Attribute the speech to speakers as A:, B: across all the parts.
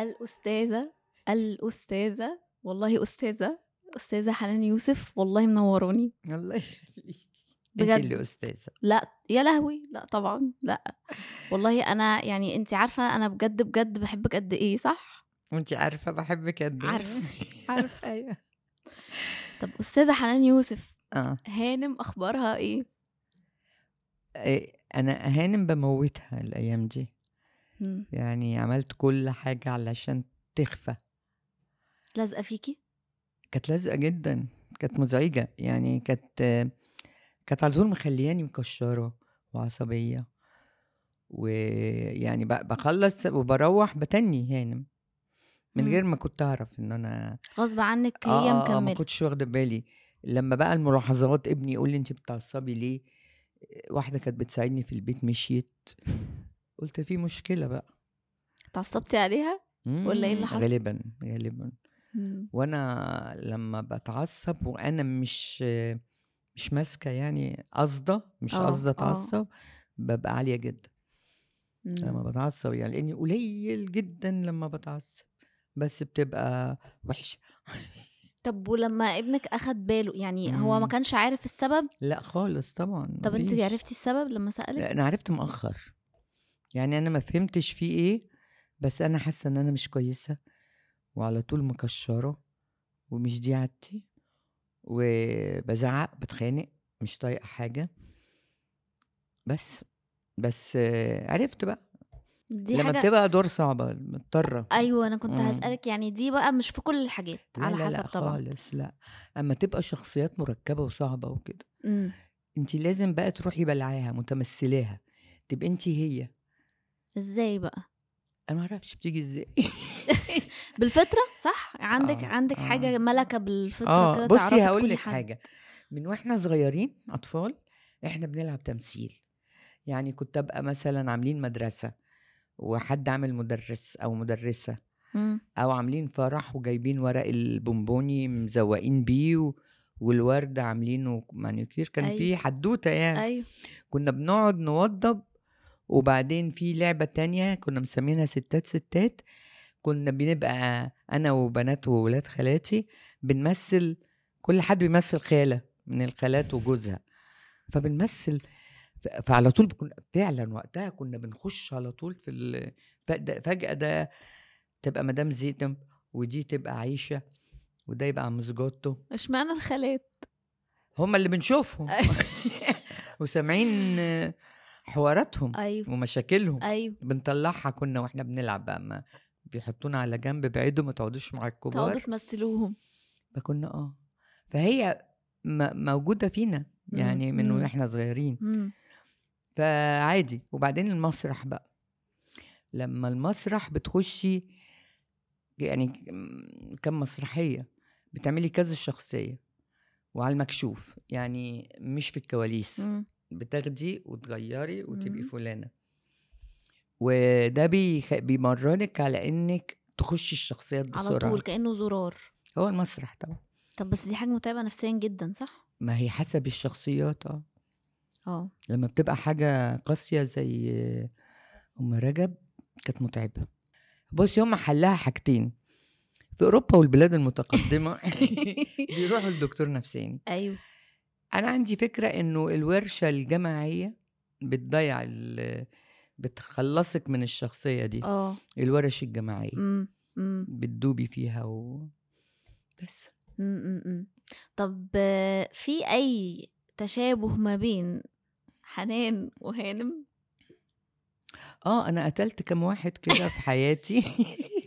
A: الأستاذة الأستاذة والله أستاذة أستاذة حنان يوسف والله منوروني.
B: الله يخليكي
A: بجد.
B: انت اللي أستاذة.
A: لا يا لهوي! لا طبعا لا. والله أنا يعني أنت عارفة أنا بجد بجد بحبك قد إيه صح؟
B: وانت عارفة بحبك قد إيه.
A: عارفة عارفة
B: أيوه.
A: طب أستاذة حنان يوسف
B: آه.
A: هانم أخبارها إيه؟
B: إيه، أنا هانم بموتها الأيام دي.
A: مم.
B: يعني عملت كل حاجة علشان تخفى.
A: لازقة فيكي؟
B: كانت لازقة جدا كانت مزعجة. يعني كانت كانت على طول مخلياني مكشرة وعصبية. ويعني بخلص وبروح بتني هانم. من. غير ما كنت أعرف إن أنا
A: غصب عنك هي
B: آه آه آه ما كنتش واخدة بالي. لما بقى الملاحظات ابني يقول لي انت بتعصبي ليه؟ واحدة كانت بتساعدني في البيت مشيت. قلت في مشكلة بقى.
A: اتعصبتي عليها؟ ولا إيه اللي حصل؟
B: غالبا غالبا.
A: مم.
B: وأنا لما بتعصب وأنا مش مش ماسكة يعني قصدة مش
A: آه،
B: قصدة
A: آه.
B: أتعصب ببقى عالية جدا لما
A: مم.
B: بتعصب يعني لأني قليل جدا لما بتعصب بس بتبقى وحشة
A: طب ولما ابنك أخد باله يعني هو ما
B: مم.
A: كانش عارف السبب
B: لأ خالص طبعا
A: طب انت. عرفتي السبب لما سألك؟
B: لأ أنا عرفت مؤخر يعني أنا ما فهمتش فيه إيه بس أنا حاسة إن أنا مش كويسة وعلى طول مكشره ومش دي عادتي وبزعق بتخانق مش طايقة حاجة. بس بس عرفت بقى.
A: دي
B: لما
A: حاجة
B: بتبقى دور صعبة مضطرة.
A: أيوه أنا كنت
B: مم.
A: هسألك يعني دي بقى مش في كل الحاجات
B: لا
A: على
B: لا
A: حسب
B: لا
A: طبعا.
B: خالص لا. أما تبقى شخصيات مركبة وصعبة وكده. انت لازم بقى تروحي بلعاها متمثلاها تبقى انت هي.
A: إزاي بقى؟
B: أنا ما أعرفش بتيجي إزاي
A: بالفطرة صح؟ عندك
B: آه،
A: عندك
B: آه.
A: حاجة ملكة بالفطرة
B: آه
A: كده
B: بصي هقول لك. حاجة من وإحنا صغيرين أطفال إحنا بنلعب تمثيل يعني كنت أبقى مثلا عاملين مدرسة وحد عامل مدرس أو مدرسة
A: مم.
B: أو عاملين فرح وجايبين ورق البونبوني مزوقين بيه و... والورد عاملينه مانيكير كان
A: أيوة.
B: في حدوتة يعني
A: أيوه
B: كنا بنقعد نوضب وبعدين في لعبة تانية كنا مسمينها ستات ستات. كنا بنبقى أنا وبنات وولاد خالاتي بنمثل كل حد بيمثل خالة من الخالات وجوزها. فبنمثل فعلى طول بكون فعلا وقتها كنا بنخش على طول في فجأة ده تبقى مدام زينب ودي تبقى عيشة وده يبقى عم زجوتو
A: اشمعنى الخالات؟
B: هما اللي بنشوفهم. وسامعين حواراتهم
A: أيوه.
B: ومشاكلهم
A: أيوه.
B: بنطلعها كنا وإحنا بنلعب بقى ما بيحطونا على جنب بعيدوا ما تقعدوش مع
A: تقعدوا
B: الكبار
A: تمثلوهم.
B: فكنا آه. فهي م- موجودة فينا يعني من. وإحنا صغيرين.
A: مم.
B: فعادي. وبعدين المسرح بقى. لما المسرح بتخشي يعني كم مسرحية بتعملي كذا شخصية وعلى المكشوف يعني مش في الكواليس.
A: مم.
B: بتاخدي وتغيري وتبقي
A: مم.
B: فلانة. وده بيخ... بيمرنك على إنك تخشي الشخصيات بسرعة
A: على طول كأنه زرار.
B: هو المسرح طبعا.
A: طب بس دي حاجة متعبة نفسيا جدا صح؟
B: ما هي حسب الشخصيات آه.
A: آه.
B: لما بتبقى حاجة قاسية زي أم رجب كانت متعبة. بصي هم حلها حاجتين. في أوروبا والبلاد المتقدمة بيروحوا لدكتور نفساني.
A: أيوه.
B: أنا عندي فكرة إنه الورشة الجماعية بتضيع ال- بتخلصك من الشخصية دي
A: آه.
B: الورش الجماعية
A: إمم إمم.
B: بتدوبي فيها و بس.
A: إمم طب آه، في أي تشابه ما بين حنان وهانم؟
B: آه أنا قتلت كم واحد كده في حياتي.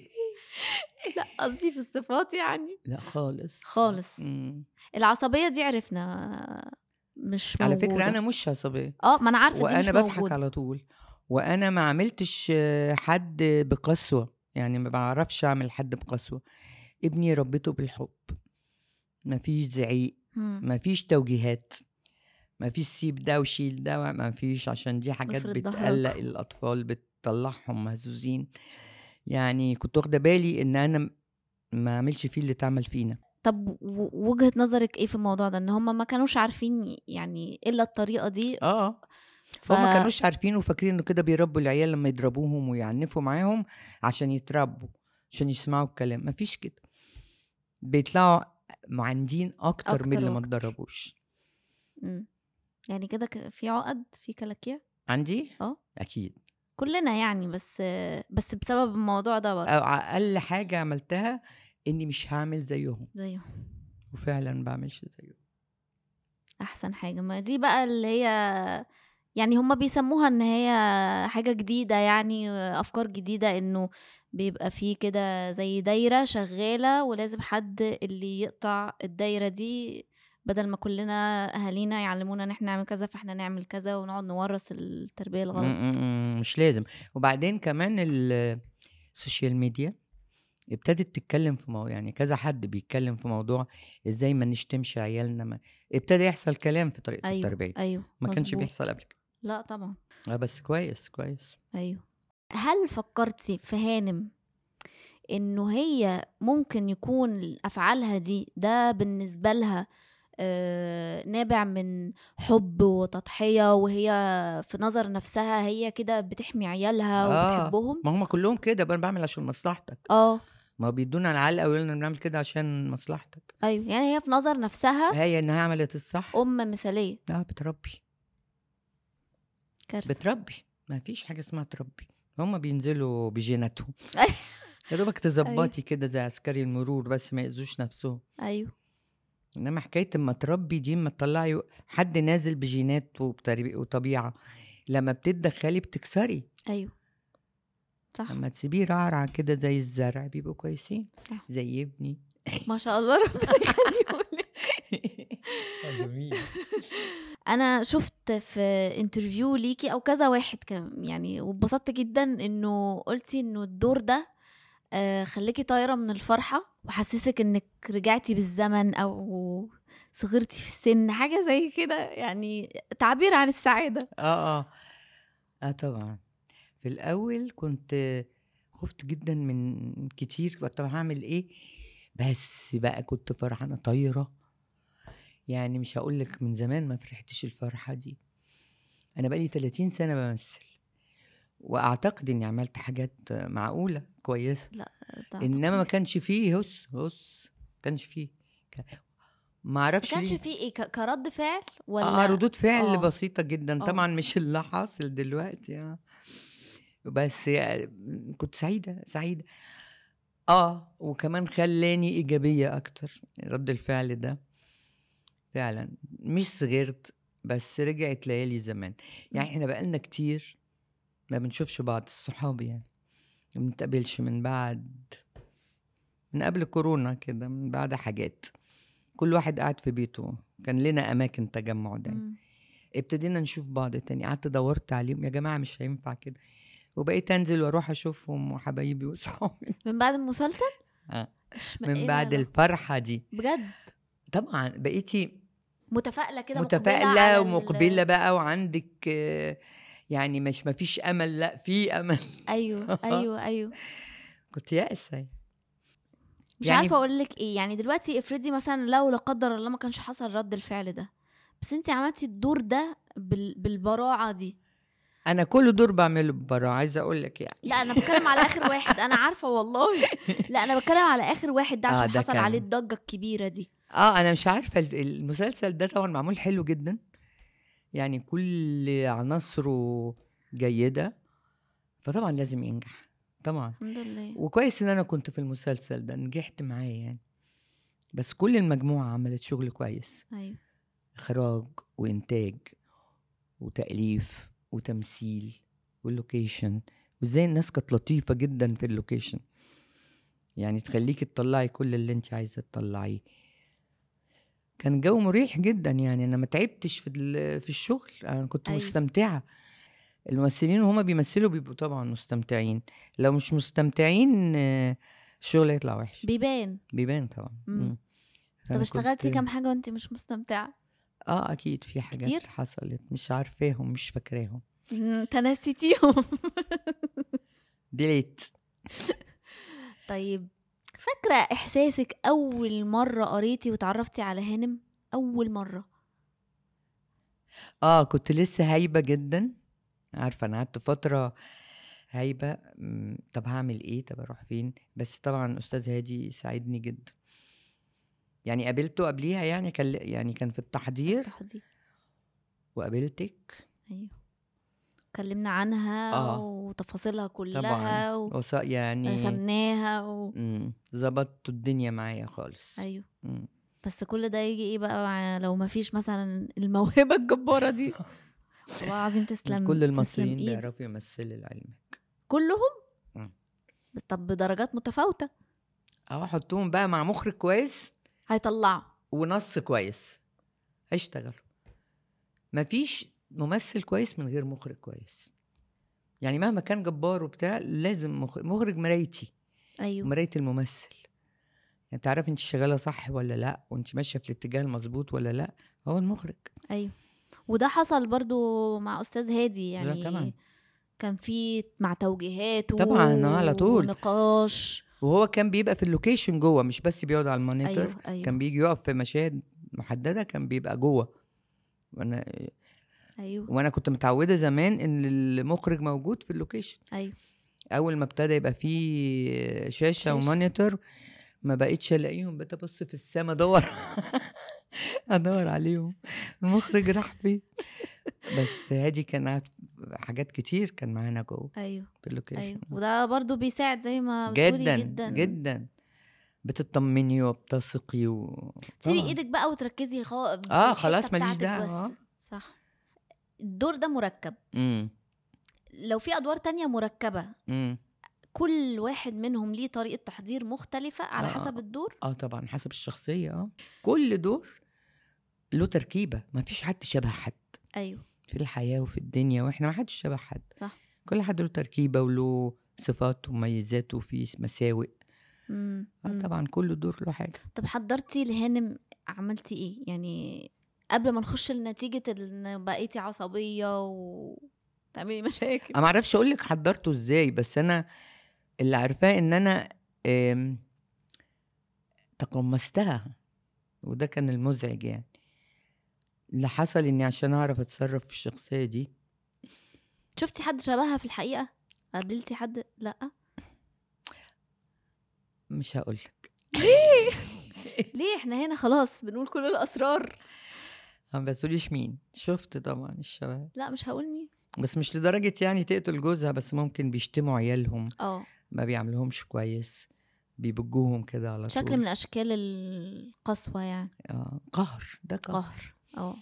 A: لا قصدي في الصفات يعني.
B: لأ خالص.
A: خالص.
B: مم.
A: العصبية دي عرفنا مش
B: على
A: موجودة.
B: فكرة أنا مش عصبية.
A: آه ما أنا عارفة دي مش
B: وأنا بضحك
A: موجودة.
B: على طول. وأنا ما عملتش حد بقسوة. يعني ما بعرفش أعمل حد بقسوة. ابني ربيته بالحب. مفيش زعيق.
A: مم.
B: مفيش توجيهات. مفيش سيب ده وشيل ده. مفيش عشان دي حاجات. بتقلق الأطفال بتطلعهم مهزوزين. يعني كنت واخدة بالي إن أنا م- ما أعملش فيه اللي اتعمل فينا.
A: طب و- وجهة نظرك إيه في الموضوع ده؟ إن هم ما كانوش عارفين يعني إلا الطريقة دي
B: آه
A: ف...
B: فهم كانوش عارفين وفاكرين انه كده بيربوا العيال لما يضربوهم ويعنفوا معاهم عشان يتربوا عشان يسمعوا الكلام. مفيش كده. بيطلعوا معاندين أكتر, من
A: أكتر
B: اللي ما. اتدربوش
A: مم. يعني كده في عقد؟ في كلاكيع؟
B: عندي؟
A: آه.
B: أكيد.
A: كلنا يعني بس بس بسبب الموضوع ده برضه.
B: أو أقل حاجة عملتها إني مش هعمل زيهم.
A: زيه
B: وفعلا ما بعملش زيهم.
A: أحسن حاجة. ما دي بقى اللي هي يعني هما بيسموها إن هي حاجة جديدة يعني أفكار جديدة إنه بيبقى فيه كده زي دايرة شغالة ولازم حد اللي يقطع الدايرة دي بدل ما كلنا أهالينا يعلمونا إن إحنا نعمل كذا فإحنا نعمل كذا ونقعد نورث التربية الغلط.
B: مش لازم. وبعدين كمان ال- ال social media ابتدت تتكلم في موضوع يعني كذا حد بيتكلم في موضوع إزاي ما نشتمش عيالنا ما ابتدى يحصل كلام في طريقة
A: أيوه
B: التربية.
A: أيوه
B: ما كانش
A: مظبوط.
B: بيحصل قبل كده.
A: لا طبعا.
B: آه بس كويس كويس.
A: أيوه. هل فكرتي في هانم إنه هي ممكن يكون أفعالها دي ده بالنسبة لها آه، نابع من حب وتضحية وهي في نظر نفسها هي كده بتحمي عيالها
B: آه.
A: وبتحبهم.
B: ما هم كلهم كده بقى بعمل عشان مصلحتك.
A: آه.
B: ما بيدونا العلقه ويقولوا لنا بنعمل كده عشان مصلحتك.
A: أيوه يعني هي في نظر نفسها
B: هي إنها عملت الصح.
A: أم مثالية.
B: آه بتربي.
A: كارثة.
B: بتربي. ما فيش حاجة اسمها تربي. هم بينزلوا بجيناتهم.
A: أيوة.
B: يا دوبك تظبطي كده زي عسكري المرور بس ما يأذوش نفسهم.
A: أيوه.
B: إنما حكاية أما تربي دي أما تطلعي حد نازل بجينات وطبيعة لما بتتدخلي بتكسري.
A: أيوه. صح.
B: اما تسيبيه رعرع كده زي الزرع بيبقوا كويسين.
A: صح.
B: زي ابني.
A: ما شاء الله ربنا يخليهم لك.
B: جميل.
A: أنا شفت في انترفيو ليكي أو كذا واحد كان يعني واتبسطت جدا إنه قلتي إنه الدور ده آه، خليكي طايرة من الفرحة. وحسسك إنك رجعتي بالزمن أو صغرتي في السن حاجة زي كده يعني تعبير عن السعادة.
B: آه آه. آه طبعا. في الأول كنت خفت جدا من كتير طب هعمل إيه؟ بس بقى كنت فرحانة طايرة. يعني مش هقول لك من زمان ما فرحتش الفرحة دي. أنا بقالي 30 سنة بمثل. وأعتقد إني عملت حاجات معقولة كويسة
A: ده
B: إنما ما. كانش فيه هس هس ما كانش فيه ما
A: ما
B: أعرفش
A: كانش
B: ليه.
A: في إيه كرد فعل ولا
B: آه ردود فعل
A: آه.
B: بسيطة جدا
A: آه.
B: طبعا مش اللي حاصل دلوقتي آه. بس يعني كنت سعيدة سعيدة آه وكمان خلاني إيجابية أكتر رد الفعل ده فعلا مش صغرت بس رجعت ليالي زمان يعني إحنا بقالنا كتير ما بنشوفش بعض الصحاب يعني. ما بنتقابلش من بعد من قبل كورونا كده من بعد حاجات. كل واحد قاعد في بيته كان لنا أماكن تجمع دايما. ابتدينا نشوف بعض تاني. قعدت دورت عليهم يا جماعة مش هينفع كده. وبقيت أنزل وأروح أشوفهم وحبايبي واصحابي
A: من بعد المسلسل. إش-
B: من
A: إيه
B: بعد؟ الفرحة دي.
A: بجد؟
B: طبعا بقيتي
A: متفائلة كده متفائلة
B: ومقبلة بقى وعندك آه، يعني مش ما فيش أمل لأ في أمل.
A: أيوه أيوه أيوه.
B: كنت يائسه
A: مش
B: يعني-
A: عارفة أقول لك إيه يعني دلوقتي افرضي مثلا لو لا قدر الله ما كانش حصل رد الفعل ده بس انت عملتي الدور ده بال... بالبراعة دي.
B: أنا كل دور بعمله ببراعه عايزة أقول لك يعني.
A: لا أنا بتكلم على آخر واحد أنا عارفة والله. لا أنا بتكلم على آخر واحد ده
B: آه،
A: عشان
B: ده
A: حصل
B: كان-
A: عليه الضجة الكبيرة دي.
B: آه أنا مش عارفة ال- المسلسل ده طبعا معمول حلو جدا. يعني كل عناصره جيدة فطبعا لازم ينجح طبعا.
A: الحمد لله.
B: وكويس إن أنا كنت في المسلسل ده نجحت معاه يعني. بس كل المجموعة عملت شغل كويس.
A: أيوه.
B: إخراج وإنتاج وتأليف وتمثيل وال location وإزاي الناس كانت لطيفة جدا في ال location يعني تخليكي تطلعي كل اللي انت عايزة تطلعيه. كان جو مريح جدا يعني. أنا ما تعبتش في في الشغل. أنا كنت
A: أيوة.
B: مستمتعة. الممثلين وهما بيمثلوا بيبقوا طبعا مستمتعين. لو مش مستمتعين الشغل هيطلع وحش.
A: بيبان.
B: بيبان طبعا.
A: مم. طب اشتغلتي
B: كنت-
A: كام حاجة وانت مش مستمتعة؟
B: آه أكيد في حاجات
A: كتير؟
B: حصلت. مش عارفاهم مش فاكراهم.
A: تنسيتيهم.
B: ديليت
A: طيب. فاكرة إحساسك أول مرة قريتي وتعرفتي على هانم؟ أول مرة.
B: آه كنت لسه هايبة جدا. عارفة أنا قعدت فترة هايبة. مم، طب هعمل إيه؟ طب أروح فين؟ بس طبعا أستاذ هادي ساعدني جدا. يعني قابلته قبليها يعني كان يعني كان في التحضير.
A: التحضير.
B: وقابلتك؟
A: أيوه. اتكلمنا عنها
B: آه.
A: وتفاصيلها كلها
B: طبعا.
A: و...
B: وص... يعني
A: رسمناها و...
B: ظبطت الدنيا معايا خالص.
A: أيوه.
B: مم.
A: بس كل ده يجي إيه بقى مع لو ما فيش مثلا الموهبة الجبارة دي؟ والله العظيم تسلم
B: كل المصريين. بيعرفوا يمثلوا لعلمك.
A: كلهم؟
B: مم.
A: طب بدرجات متفاوتة.
B: أو احطهم بقى مع مخرج كويس.
A: هيطلعوا.
B: ونص كويس. هيشتغلوا مفيش ممثل كويس من غير مخرج كويس. يعني مهما كان جبار وبتاع لازم مخ- مخرج مرايتي.
A: أيوه.
B: مراية الممثل. يعني تعرف انت شغالة صح ولا لأ؟ وانت ماشية في الاتجاه المظبوط ولا لأ؟ هو المخرج.
A: أيوه. وده حصل برضو مع أستاذ هادي
B: لا
A: يعني
B: طبعا.
A: كان في مع توجيهاته
B: طبعاً، آه، على طول.
A: ونقاش.
B: وهو كان بيبقى في ال location جوه مش بس بيقعد على ال
A: monitor. أيوه أيوه.
B: كان بيجي يقف في مشاهد محددة كان بيبقى جوه. وأنا
A: أيوه.
B: وأنا كنت متعودة زمان إن المخرج موجود في ال
A: location.
B: أيوه. أول ما ابتدى يبقى فيه شاشة,
A: شاشة.
B: و monitor ما بقيتش ألاقيهم. بقيت أبص في السما أدور. أدور عليهم. المخرج راح فين؟ بس هادي كان حاجات كتير كان معانا جوه
A: أيوه.
B: في اللوكيشن.
A: أيوه. وده برضو بيساعد زي ما بتقولي
B: جدا
A: جدا.
B: جدا. بتطمني وبتثقي و...
A: تسيبي
B: طبعاً.
A: إيدك بقى وتركزي خ... في
B: آه،
A: الحتة
B: خلاص ماليش. آه.
A: صح. الدور ده مركب.
B: امم
A: لو في أدوار تانية مركبة
B: امم
A: كل واحد منهم ليه طريقة تحضير مختلفة على
B: آه.
A: حسب الدور؟
B: آه طبعا حسب الشخصية آه. كل دور له تركيبة. ما فيش حد شبه حد.
A: أيوه.
B: في الحياة وفي الدنيا وإحنا ما حدش شبه حد.
A: صح.
B: كل حد له تركيبة وله صفات ومميزات وفي مساوئ.
A: امم
B: آه طبعا كل دور له حاجة.
A: طب حضرتي لهانم عملتي إيه؟ يعني قبل ما نخش لنتيجة ان بقيتي عصبية وتعملي مشاكل.
B: أنا ما أعرفش أقول لك حضرته إزاي بس أنا اللي عارفاه إن أنا تقمصتها وده كان المزعج يعني. اللي حصل إني عشان أعرف أتصرف في الشخصية دي.
A: شفتي حد شبهها في الحقيقة؟ قابلتي حد؟ لأ.
B: مش هقول لك.
A: ليه؟ إحنا هنا خلاص بنقول كل الأسرار.
B: ما بتقوليش مين. شفت طبعا الشباب.
A: لا مش هقول مين.
B: بس مش لدرجة يعني تقتل جوزها بس ممكن بيشتموا عيالهم.
A: آه.
B: ما بيعملوهمش كويس. بيبجوهم كده على
A: شكل
B: طول
A: من أشكال القسوة يعني.
B: آه قهر. ده قهر,
A: قهر. آه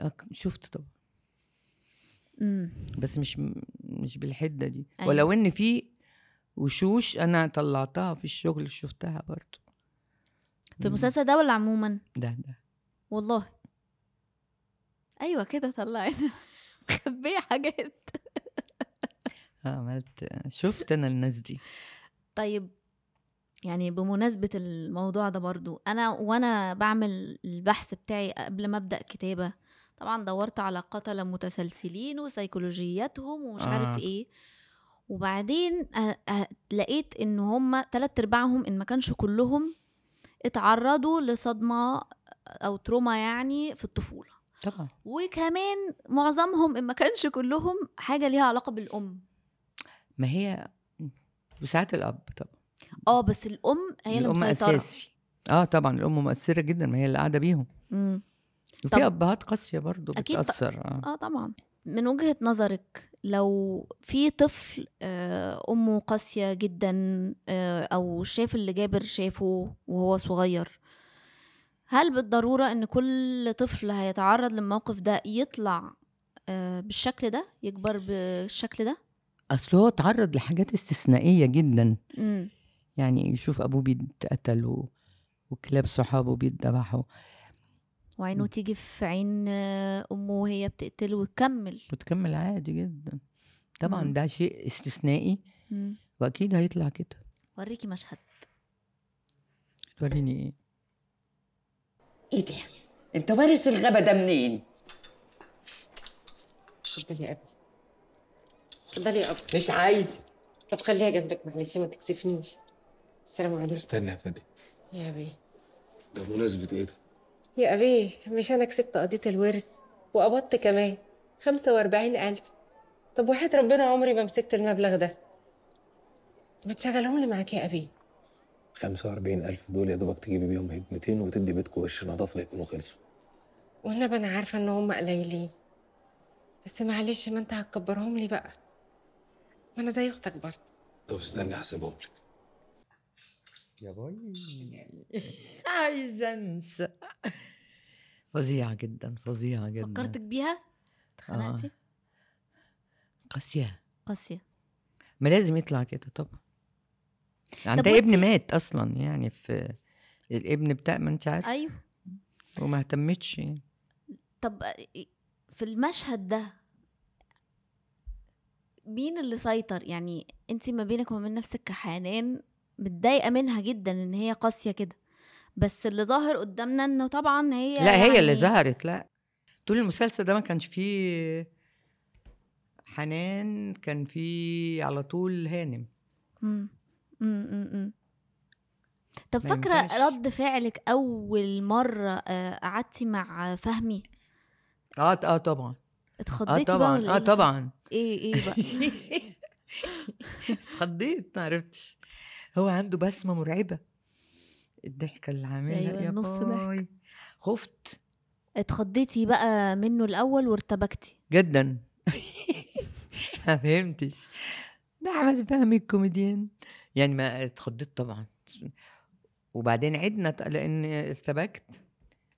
B: آه. شفت طبعا.
A: امم
B: بس مش مش بالحدة دي.
A: أيوة.
B: ولو إن في وشوش أنا طلعتها في الشغل شفتها برضو.
A: في المسلسل ده ولا عموما؟
B: ده ده.
A: والله. أيوه كده طلعنا مخبية حاجات.
B: آه، عملت شفت أنا الناس دي.
A: طيب يعني بمناسبة الموضوع ده برضو أنا وأنا بعمل البحث بتاعي قبل ما أبدأ كتابة طبعا دورت على قتلة متسلسلين وسيكولوجياتهم ومش عارف
B: آه.
A: إيه. وبعدين لقيت إن هما تلات أرباعهم إن ما كانش كلهم اتعرضوا لصدمة أو تروما يعني في الطفولة.
B: طبعا.
A: وكمان معظمهم إن ما كانش كلهم حاجة ليها علاقة بالأم.
B: ما هي وساعات الأب طبعا.
A: آه بس الأم هي اللي الأم
B: أساسي. آه طبعا الأم مؤثرة جدا ما هي اللي قاعدة بيهم.
A: مم.
B: وفي أبهات قاسية برضو
A: أكيد ط-
B: بتأثر آه.
A: آه طبعا. من وجهة نظرك لو في طفل آه، أمه قاسية جدا آه، أو شاف اللي جابر شافه وهو صغير هل بالضرورة إن كل طفل هيتعرض للموقف ده يطلع آه، بالشكل ده؟ يكبر بالشكل ده؟
B: أصل هو اتعرض لحاجات استثنائية جدا.
A: مم.
B: يعني يشوف أبوه بيتقتل و... وكلاب صحابه بيتذبحوا.
A: وعينه تيجي في عين آه، أمه وهي بتقتله وتكمل.
B: وتكمل عادي جدا. طبعا
A: مم.
B: ده شيء استثنائي.
A: مم.
B: وأكيد هيطلع كده.
A: وريكي مشهد.
B: توريني إيه
C: إيه ده؟ انت وارث الغابة ده منين؟
D: اتفضلي يا ابني اتفضلي يا ابني
C: مش عايز.
D: طب خليها جنبك معلش ما تكسفنيش. السلام عليكم.
E: استنى يا فادي
D: يا أبي.
E: ده بمناسبة إيه ده؟
D: يا أبي مش أنا كسبت قضية الورث وقبضت كمان خمسة وأربعين ألف. طب وحياة ربنا عمري ما مسكت المبلغ ده؟ ما تشغلهم لي معاك يا أبي.
E: 45 ألف دول يا دوبك تجيبي بيهم هدمتين وتدي بيتكم وش نظافة يكونوا خلصوا.
D: والنبي أنا عارفة إن هم قليلين. بس معلش ما أنت هتكبرهم لي بقى. ما أنا زي أختك برضه.
E: طب استني أحسبهم لك.
B: يا باي. عايزة أنسى. فظيعة جدا فظيعة جدا.
A: فكرتك بيها؟ اتخنقتي؟
B: قاسية.
A: قاسية.
B: ما لازم يطلع كده طبعا عندها
A: وانتي-
B: ابن مات أصلا يعني في الابن بتاع ما انت عارف.
A: أيوه.
B: وما اهتمتش يعني.
A: طب في المشهد ده مين اللي سيطر؟ يعني انت ما بينك وما بين نفسك كحنان متضايقة منها جدا إن هي قاسية كده. بس اللي ظاهر قدامنا إنه طبعا هي
B: لا هي اللي
A: يعني-
B: ظهرت لا. طول المسلسل ده ما كانش فيه حنان كان فيه على طول هانم.
A: مم. طب
B: فاكرة.
A: رد فعلك أول مرة آه، قعدتي مع فهمي؟
B: آه آه طبعا. آه
A: اتخضيتي بقى
B: طبعا. آه
A: إيه؟
B: طبعا.
A: إيه إيه بقى؟
B: اتخضيت ما عرفتش. هو عنده بسمة مرعبة. الضحكة اللي عاملها.
A: أيوة،
B: يا
A: النص ضحك.
B: خفت.
A: اتخضيتي بقى منه الأول وارتبكتي.
B: جدا. ما فهمتش. ده احمد فهمي الكوميديان. يعني ما اتخضيت طبعا. وبعدين عدنا لأن ارتبكت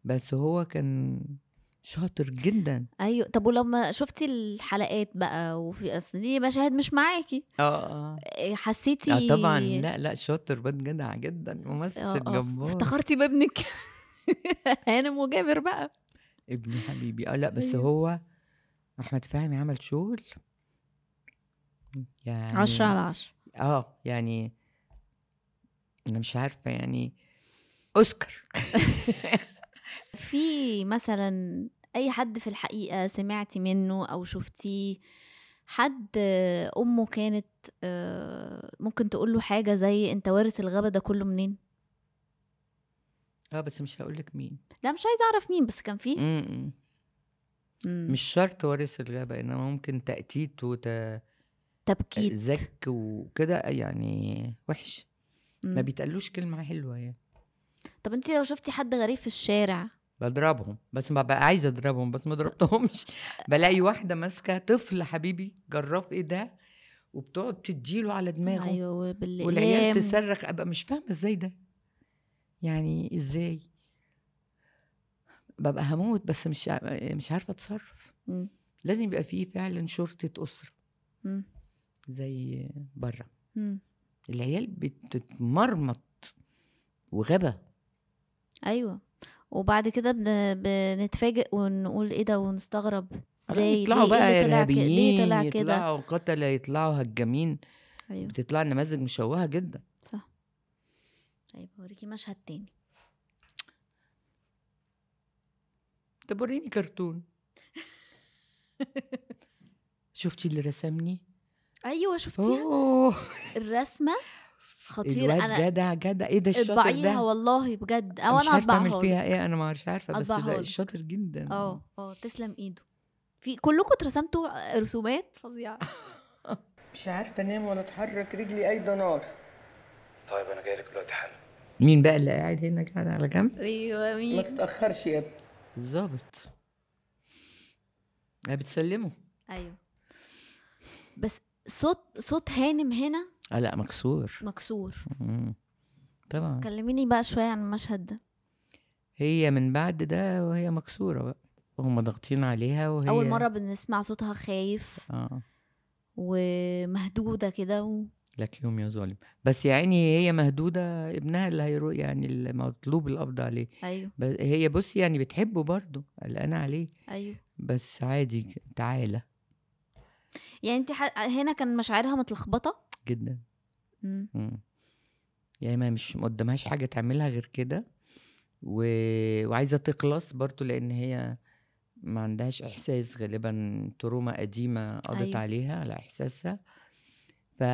B: بس هو كان شاطر جدا.
A: أيوه. طب ولما شفتي الحلقات بقى وفي أصل دي مشاهد مش معاكي.
B: آه آه.
A: إيه، حسيتي
B: آه طبعا. لا لا شاطر بد جدع جدا. ممثل
A: آه، آه.
B: جبار.
A: افتخرتي بابنك. هانم وجابر بقى.
B: ابني حبيبي. آه لا بس
A: أيوة.
B: هو أحمد فهمي عمل شغل. يعني
A: عشرة على عشرة.
B: آه يعني أنا مش عارفة يعني. أوسكار.
A: في مثلا أي حد في الحقيقة سمعتي منه أو شفتيه حد أمه كانت آه، ممكن تقول له حاجة زي أنت وارث الغبا ده كله منين؟
B: آه بس مش هقول لك مين.
A: لا مش عايزة أعرف مين بس كان.
B: مم. مش شرط وارث الغابة إنما ممكن تأتيت
A: تبكيت.
B: وزك وكده يعني وحش. ما. بيتقالوش كلمة حلوة يعني.
A: طب انت لو شفتي حد غريب في الشارع؟
B: بضربهم بس ما بقى عايزة أضربهم بس ما ضربتهمش. بلاقي واحدة ماسكة طفل حبيبي جراف إيه ده وبتقعد تديله على دماغه
A: أيوه
B: والعيال
A: وبالاقلام
B: تصرخ أبقى مش فاهمة إزاي ده. يعني إزاي؟ ببقى هموت بس مش مش عارفة
A: أتصرف.
B: لازم يبقى فيه فعلا شرطة
A: أسرة.
B: زي بره. العيال بتتمرمط وغبا.
A: أيوه. وبعد كده بن... بنتفاجئ ونقول إيه ده ونستغرب. إزاي؟
B: يطلعوا بقى
A: إيه طلع كده
B: ارهابيين
A: طلع كده؟
B: يطلعوا قتلة يطلعوا هجامين.
A: أيوه.
B: بتطلع نماذج مشوهة جدا.
A: صح. طيب اوريكي مشهد تاني.
B: طب وريني كرتون. شفتي اللي رسمني؟
A: أيوه شفتيها؟
B: أوه.
A: الرسمة؟ خطير
B: الواد
A: أنا
B: جدع جدع. إيه ده الشاطر
A: اطبعيها
B: ده
A: والله بجد. أو
B: مش
A: أنا
B: عارفة أعمل
A: اطبعها
B: فيها إيه أنا مش عارفة بس ده
A: لك.
B: شاطر جدا.
A: آه آه تسلم إيده. في كلكم اترسمتوا رسومات؟ فظيعة.
B: مش عارفة أنام ولا أتحرك رجلي اي نار.
E: طيب أنا جاي لك دلوقتي حالا.
B: مين بقى اللي قاعد هنا قاعد على جنب؟
A: أيوه مين؟
B: تتأخرش يا ابني. الظابط آه بتسلمه
A: أيوه. بس صوت صوت هانم هنا؟
B: آه لا مكسور.
A: مكسور.
B: مم. طبعا
A: كلميني بقى شوية عن المشهد ده.
B: هي من بعد ده وهي مكسورة بقى. وهم ضاغطين عليها وهي
A: أول مرة بنسمع صوتها خايف
B: آه.
A: ومهدودة كده و...
B: لك يوم يا ظالم. بس يا عيني هي مهدودة ابنها اللي هيروح يعني المطلوب القبض عليه.
A: أيوه.
B: بس هي بصي يعني بتحبه برضه قلقانة عليه.
A: أيوه.
B: بس عادي تعالى.
A: يعني انت ح... هنا كان مشاعرها متلخبطة
B: جدا
A: مم.
B: مم. يعني ما مش قدامهاش حاجة تعملها غير كده و... وعايزة تخلص برضو لأن هي ما عندهاش إحساس غالبا تروما قديمة قضت
A: أيوة.
B: عليها على إحساسها ف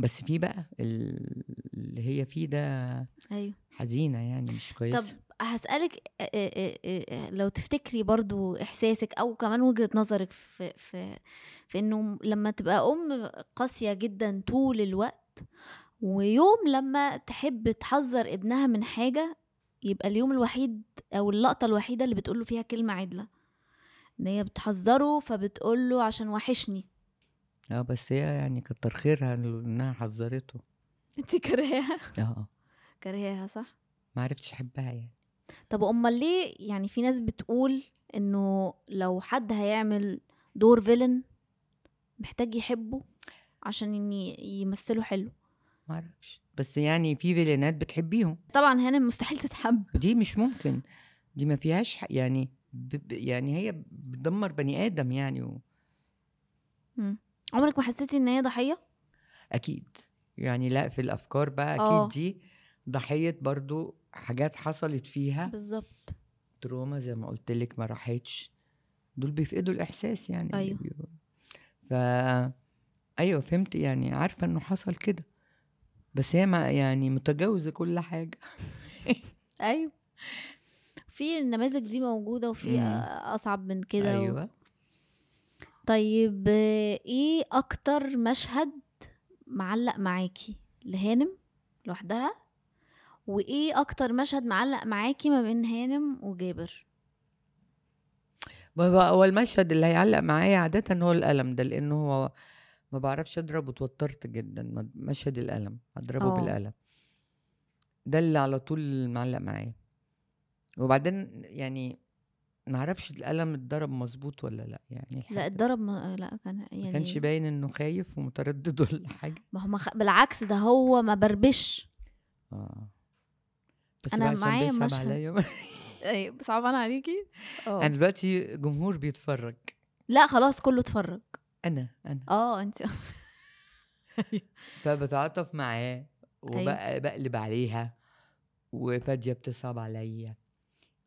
B: بس في بقى ال- اللي هي فيه ده
A: أيوه
B: حزينة يعني مش
A: طب
B: كويسه
A: هسألك آه، آه، آه، آه، لو تفتكري برضو إحساسك أو كمان وجهة نظرك في في في إنه لما تبقى أم قاسية جدا طول الوقت ويوم لما تحب تحذر ابنها من حاجة يبقى اليوم الوحيد أو اللقطة الوحيدة اللي بتقوله فيها كلمة عدلة. إن هي بتحذره فبتقوله عشان وحشني.
B: آه بس هي يعني كتر خيرها إنها حذرته.
A: انت كرهاها
B: آه
A: كرهاها صح؟
B: ما عرفتش أحبها يعني.
A: طب أمال ليه يعني في ناس بتقول إنه لو حد هيعمل دور فيلن محتاج يحبه عشان ي- يمثله حلو؟
B: ما أعرفش بس يعني في فيلينات بتحبيهم.
A: طبعا هنا مستحيل تتحب.
B: دي مش ممكن. دي ما فيهاش يعني ب... يعني هي بتدمر بني آدم يعني و...
A: مم. عمرك ما حسيتي إن هي ضحية؟
B: أكيد. يعني لا في الأفكار بقى أكيد
A: آه.
B: دي ضحيه برضو حاجات حصلت فيها.
A: بالظبط.
B: تروما زي ما قلت لك ما راحتش. دول بيفقدوا الإحساس يعني. بيبقوا- ف أيوه فهمت يعني عارفة إنه حصل كده. بس هي ما يعني متجاوزة كل حاجة.
A: أيوه. في النماذج دي موجودة وفي. أصعب من كده و...
B: أيوه.
A: طيب آه، إيه أكتر مشهد معلق معاكي؟ لهانم لوحدها؟ وإيه أكتر مشهد معلق معاكي ما بين هانم وجابر؟
B: هو المشهد اللي هيعلق معايا عادة هو الألم ده لأنه هو ما بعرفش أضرب وتوترت جدا مشهد الألم أضربه
A: آه.
B: بالقلم ده اللي على طول معلق معايا. وبعدين يعني ما أعرفش القلم اتضرب مظبوط ولا لأ يعني
A: لا اتضرب ما... لأ كان يعني
B: ما كانش باين إنه خايف ومتردد ولا حاجة.
A: ما هو خ... بالعكس ده هو ما بربش.
B: آه. بس عشان
A: معايا مشهد.
B: عليا
A: أيوه صعبان عليكي؟
B: أنا دلوقتي جمهور بيتفرج.
A: لا خلاص كله اتفرج.
B: أنا أنا.
A: آه أنت.
B: فبتعاطف معاه
A: أيوة.
B: وبقلب عليها وفادية بتصعب عليا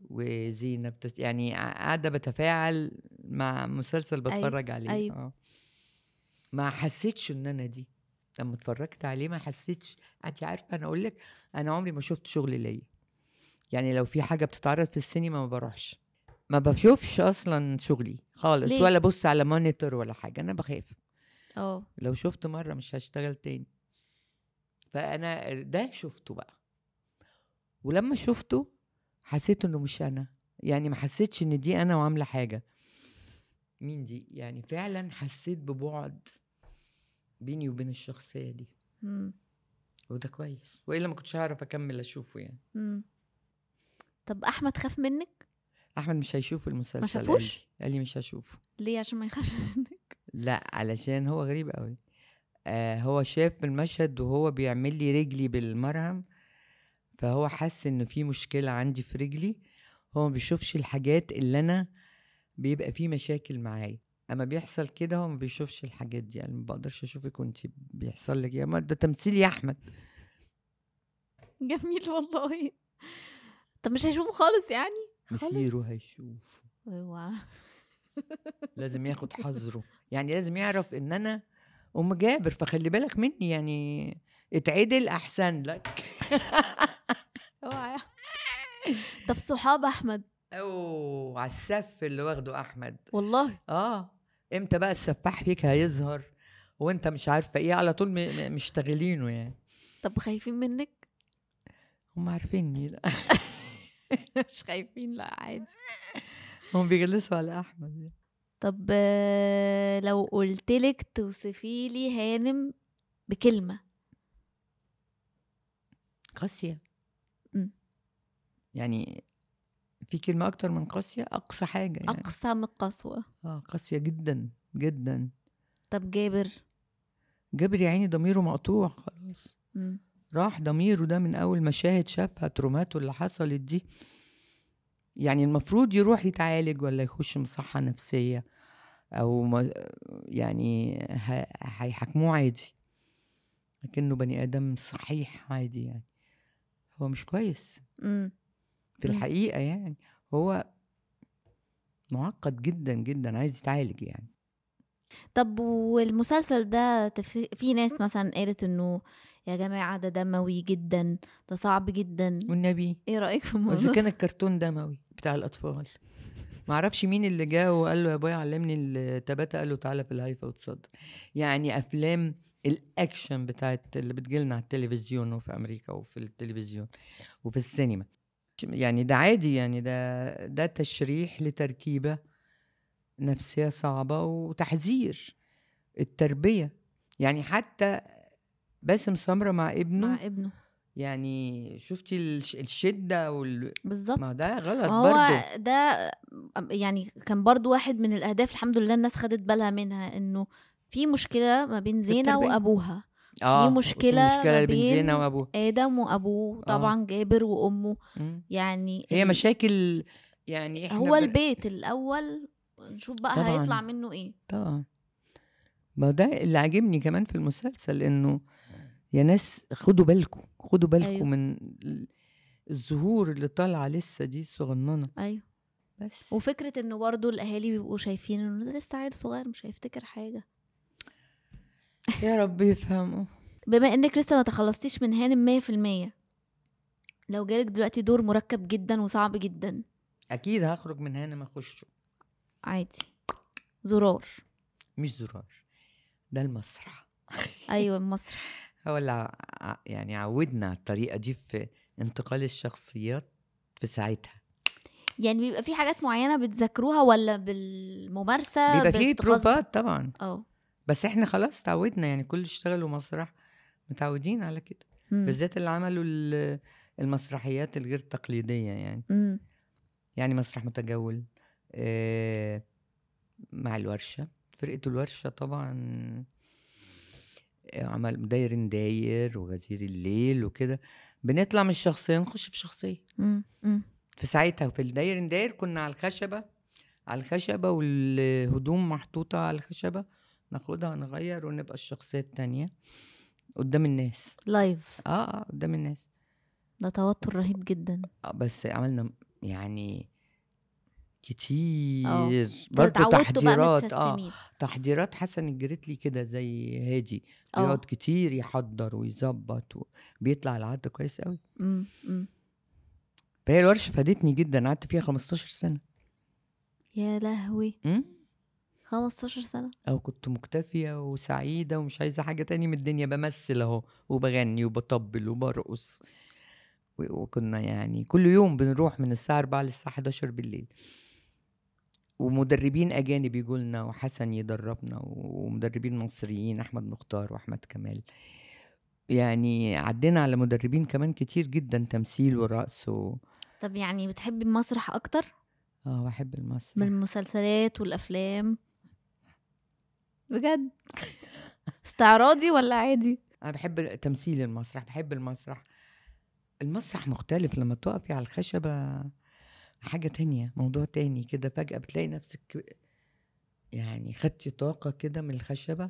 B: وزينة بتس... يعني قاعدة بتفاعل مع مسلسل
A: أيوة،
B: بتفرج عليه.
A: أيوة.
B: آه. ما حسيتش إن أنا دي. لما اتفرجت عليه ما حسيتش. انت عارفة أنا أقول لك أنا عمري ما شفت شغل ليا. يعني لو في حاجة بتتعرض في السينما ما بروحش ما بشوفش أصلا شغلي خالص
A: ليه؟
B: ولا بص على مونيتور ولا حاجة أنا بخاف
A: آه.
B: لو شفت مرة مش هشتغل تاني. فأنا ده شفته بقى. ولما شفته حسيت إنه مش أنا. يعني ما حسيتش إن دي أنا وعاملة حاجة. مين دي؟ يعني فعلا حسيت ببعد. بيني وبين الشخصية دي.
A: مم.
B: وده كويس. وإلا ما كنتش هعرف أكمل أشوفه يعني.
A: مم. طب أحمد خاف منك؟
B: أحمد مش هيشوف المسلسل. قال
A: شافوش؟
B: قال لي مش هشوفه.
A: ليه؟ عشان ما يخافش منك.
B: لا علشان هو غريب قوي آه هو شاف المشهد وهو بيعمل لي رجلي بالمرهم فهو حس إن في مشكلة عندي في رجلي. هو ما بيشوفش الحاجات اللي أنا بيبقى في مشاكل معايا. أما بيحصل كده هو ما بيشوفش الحاجات دي يعني ما بقدرش اشوفك وانت بيحصل لك يا ما ده تمثيل يا أحمد.
A: جميل والله. طب مش هيشوفه خالص يعني؟ خالص؟
B: مسيره هيشوف
A: اوعى
B: لازم ياخد حذره. يعني لازم يعرف إن أنا أم جابر فخلي بالك مني يعني اتعدل أحسن لك.
A: أوعى. طب صحاب أحمد؟
B: أوه على السف اللي واخده أحمد.
A: والله؟
B: آه. إمتى بقى السفاح فيك هيظهر وانت مش عارفة إيه؟ على طول مشتغلينه يعني.
A: طب خايفين منك؟
B: هم عارفيني لا.
A: مش خايفين لا عادي.
B: هم بيجلسوا على أحمد يعني.
A: طب آه، لو قلتلك توصفي لي هانم بكلمة. قاسية.
B: يعني في كلمة أكتر من قاسية أقصى حاجة يعني.
A: أقصى من القسوة.
B: آه قاسية جدا جدا.
A: طب جابر؟
B: جابر يا عيني ضميره مقطوع خلاص. راح ضميره ده من أول مشاهد شافها تروماته اللي حصلت دي. يعني المفروض يروح يتعالج ولا يخش مصحة نفسية ما يعني هيحاكموه عادي. لكنه بني آدم صحيح عادي يعني. هو مش كويس.
A: إمم.
B: في
A: إمم.
B: الحقيقة يعني هو معقد جدا جدا عايز يتعالج يعني.
A: طب والمسلسل ده في ناس مثلًا قالت إنه يا جماعة ده دموي جدًا، ده صعب جدًا،
B: والنبي.
A: إيه رأيك في الموضوع
B: كان؟ الكرتون دموي بتاع الأطفال. ما أعرفش مين اللي جه وقال له يا ابويا علمني التباتة قال له تعالى في الهيفا وتصدر يعني أفلام الأكشن بتاعت اللي بتجيلنا على التلفزيون وفي أمريكا وفي التلفزيون وفي السينما. يعني ده عادي يعني ده ده تشريح لتركيبة نفسية صعبة وتحذير التربية يعني حتى باسم سمرة مع ابنه
A: مع ابنه.
B: يعني شفتي الش- الشدة وال...
A: بالضبط.
B: ما ده غلط
A: هو
B: برضه
A: ده يعني كان برضه واحد من الأهداف الحمد لله الناس خدت بالها منها، إنه في مشكلة ما بين
B: في
A: زينة
B: آه
A: في مشكلة
B: مشكلة بين زينة
A: بين
B: وأبوه
A: آدم وأبوه،
B: آه.
A: طبعًا جابر وأمه،
B: مم.
A: يعني
B: هي مشاكل يعني إحنا
A: هو
B: بن-
A: البيت الأول نشوف بقى
B: طبعاً.
A: هيطلع منه إيه.
B: طبعا ما ده اللي عاجبني كمان في المسلسل إنه يا ناس خدوا بالكم خدوا بالكم
A: أيوه.
B: من ال- الزهور اللي طالعة لسه دي الصغننة
A: أيوه.
B: بس
A: وفكرة إنه برضه الأهالي بيبقوا شايفين إنه ده لسه عيل صغير مش هيفتكر حاجة.
B: يا رب يفهموا
A: بما إنِك لسه ما تخلصتيش من هانم 100% لو جالك دلوقتي دور مركب جدًا وصعب جدًا،
B: أكيد هخرج من ما أخشه.
A: عادي، زرار،
B: مش زرار. ده المسرح.
A: أيوه المسرح.
B: هو اللي يعني عودنا على الطريقة دي في انتقال الشخصيات في ساعتها.
A: يعني بيبقى في حاجات معينة بتذاكروها والّا بالممارسة؟
B: بيبقى
A: غصب؟
B: بروفات طبعا.
A: آه.
B: بس إحنا خلاص اتعودنا يعني كل اللي اشتغلوا مسرح متعودين على كده
A: إمم.
B: بالذات اللي عملوا ال- المسرحيات الغير تقليدية يعني
A: إمم.
B: يعني مسرح متجول آه، مع الورشة فرقة الورشة طبعا آه، عمل داير داير وغزير الليل وكده بنطلع من الشخصية نخش في شخصية
A: إمم، إمم.
B: في ساعتها في الداير داير كنا على الخشبة على الخشبة والهدوم محطوطة على الخشبة ناخدها ونغير ونبقى الشخصية التانية قدام الناس
A: live
B: آه آه قدام الناس
A: ده توتر رهيب جدًا.
B: آه، بس عملنا يعني كتير
A: آه.
B: برضه
A: اتعودتوا بقى
B: تحضيرات
A: آه.
B: تحضيرات حسن الجريتلي كده زي هادي
A: آه.
B: بيقعد كتير يحضر ويظبط وبيطلع العد كويس قوي
A: إمم.
B: فهي الورشة فادتني جدا قعدت فيها 15 سنة
A: يا لهوي! 15 سنة!
B: أو كنت مكتفية وسعيدة ومش عايزة حاجة تاني من الدنيا بمثل أهو وبغني وبطبل وبرقص. وكنا يعني كل يوم بنروح من الساعة 4 للساعة 11 بالليل. ومدربين أجانب يجوا لنا وحسن يدربنا ومدربين مصريين أحمد مختار وأحمد كمال. يعني عدينا على مدربين كمان كتير جدا تمثيل ورقص و...
A: طب يعني بتحبي المسرح أكتر؟
B: آه بحب المسرح.
A: من المسلسلات والأفلام؟ بجد؟ استعراضي والّا عادي؟
B: أنا بحب تمثيل المسرح بحب المسرح المسرح مختلف لما تقفي على الخشبة حاجة تانية موضوع تاني كده فجأة بتلاقي نفسك يعني خدتي طاقة كده من الخشبة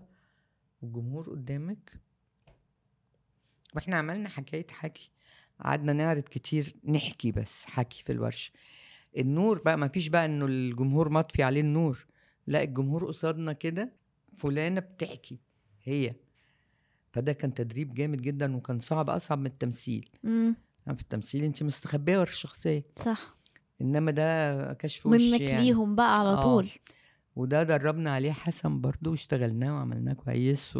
B: والجمهور قدامك وإحنا عملنا حكاية حكي قعدنا نعرض كتير نحكي بس حكي في الورشة النور بقى ما فيش بقى إنه الجمهور مطفي عليه النور لا الجمهور قصادنا كده فلانة بتحكي هي فده كان تدريب جامد جدا وكان صعب أصعب من التمثيل
A: إمم،
B: يعني في التمثيل أنت مستخبية ورا الشخصية
A: صح.
B: إنما ده كشف وش
A: منك
B: يعني
A: ليهم بقى على
B: آه.
A: طول.
B: وده دربنا عليه حسن برضو واشتغلناه وعملناه كويس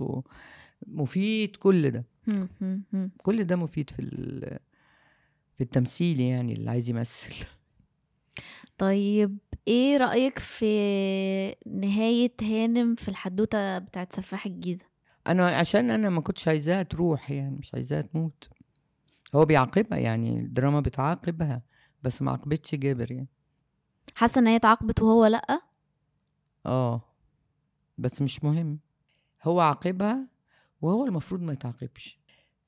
B: ومفيد كل ده. كل ده مفيد في في التمثيل يعني اللي عايز يمثل
A: طيب إيه رأيك في نهاية هانم في الحدوتة بتاعة سفاح الجيزة؟
B: أنا عشان أنا ما كنتش عايزاها تروح يعني مش عايزاها تموت هو بيعاقبها يعني الدراما بتعاقبها بس ما عاقبتش جابر يعني
A: حاسة إن هي اتعاقبت وهو لأ؟
B: آه بس مش مهم هو عاقبها وهو المفروض ما يتعاقبش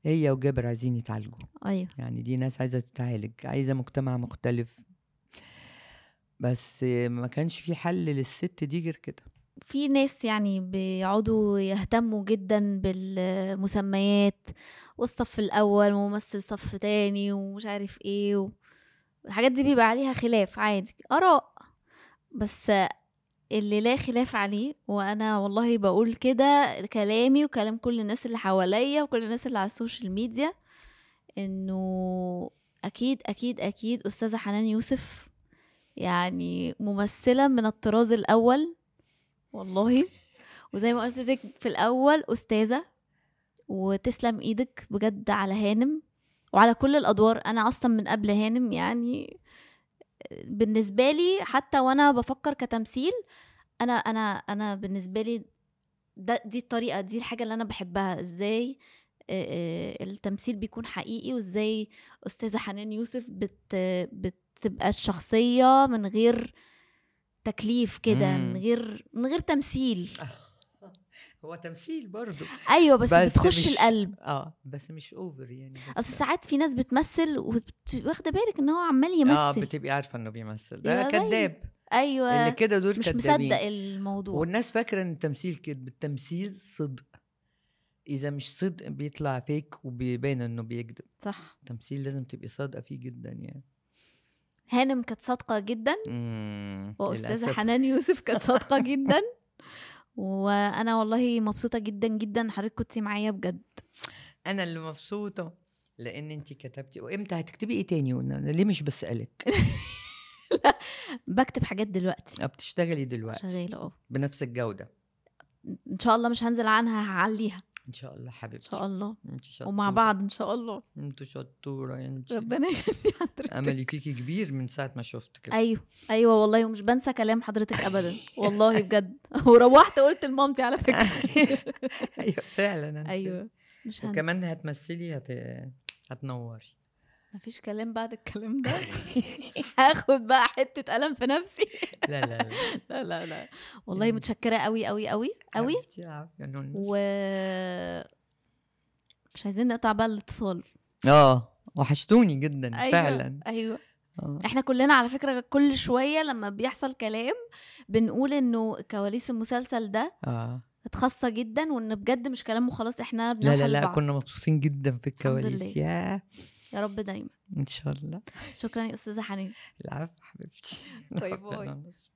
B: هي وجابر عايزين يتعالجوا
A: أيوه.
B: يعني دي ناس عايزة تتعالج عايزة مجتمع مختلف بس ما كانش في حل للست دي غير كده.
A: في ناس يعني بيقعدوا يهتموا جدا بالمسميات والصف الأول وممثل صف تاني ومش عارف إيه و... الحاجات دي بيبقى عليها خلاف عادي آراء. بس اللي لا خلاف عليه وأنا والله بقول كده كلامي وكلام كل الناس اللي حواليا وكل الناس اللي على ال social media إنه أكيد أكيد أكيد أستاذة حنان يوسف يعني ممثلة من الطراز الأول. والله. وزي ما قلت لك في الأول أستاذة. وتسلم إيدك بجد على هانم. وعلى كل الأدوار. أنا أصلا من قبل هانم يعني. بالنسبة لي حتى وأنا بفكر كتمثيل أنا أنا أنا بالنسبة لي ده دي الطريقة دي الحاجة اللي أنا بحبها. آه، التمثيل بيكون حقيقي؟ وإزاي أستاذة حنان يوسف بت بتبقى الشخصية من غير تكليف كده من. غير من غير تمثيل.
B: هو تمثيل برضه
A: أيوه بس,
B: بس
A: بتخش
B: مش-
A: القلب.
B: آه بس مش اوفر يعني
A: أصل ساعات في ناس بتمثل واخدة بالك إن هو عمال يمثل.
B: آه بتبقي عارفة إنه بيمثل. ده. كذاب.
A: أيوه.
B: اللي كده دول
A: مش
B: كدابين
A: مصدق الموضوع.
B: والناس فاكرة إن التمثيل كده التمثيل صدق. إذا مش صدق بيطلع فيك وبيبين إنه بيكذب.
A: صح.
B: التمثيل لازم تبقي صادقة فيه جدا يعني.
A: هانم كانت صادقة جدا
B: وأستاذة.
A: حنان يوسف كانت صادقة جدا. وأنا والله مبسوطة جدا جدا حضرتك كنتي معايا بجد.
B: أنا اللي مبسوطة لأن انت كتبتي وإمتى هتكتبي إيه تاني؟ أنا ليه مش بسألك؟
A: بكتب حاجات دلوقتي.
B: آه بتشتغلي دلوقتي.
A: شغالة آه
B: بنفس الجودة.
A: إن شاء الله مش هنزل عنها هعليها.
B: إن شاء الله
A: إن
B: حبيبتي.
A: شاء الله.
B: انت شطوره
A: ومع بعض إن شاء الله.
B: انت شطوره انت
A: ربنا يخلي حضرتك.
B: أملي فيكي كبير من ساعة ما شفتك
A: أيوه. أيوه والله ومش بنسى كلام حضرتك ابدا. والله بجد. وروحت قلت لمامتي على فكرة.
B: أيوه فعلا انت.
A: أيوه. مش هنسى.
B: وكمان هتمثلي هت... هتنوري.
A: مفيش كلام بعد الكلام ده؟ هاخد بقى حتة قلم في نفسي.
B: لا لا لا.
A: لا لا والله
B: يعني-
A: متشكرة قوي قوي قوي قوي. و مش عايزين نقطع بقى الاتصال.
B: آه وحشتوني جدا
A: أيوه
B: فعلا.
A: أيوه.
B: آه.
A: إحنا كلنا على فكرة كل شوية لما بيحصل كلام بنقول إنه كواليس المسلسل ده
B: آه.
A: كانت خاصه جدا وإن بجد مش كلام وخلاص إحنا
B: لا لا لا
A: بعض.
B: كنا مبسوطين جدا في الكواليس. يا
A: يا رب دايما
B: إن شاء الله
A: شكرا يا أستاذة حنين
B: العفو حبيبتي bye يا
A: bye.
B: نونس.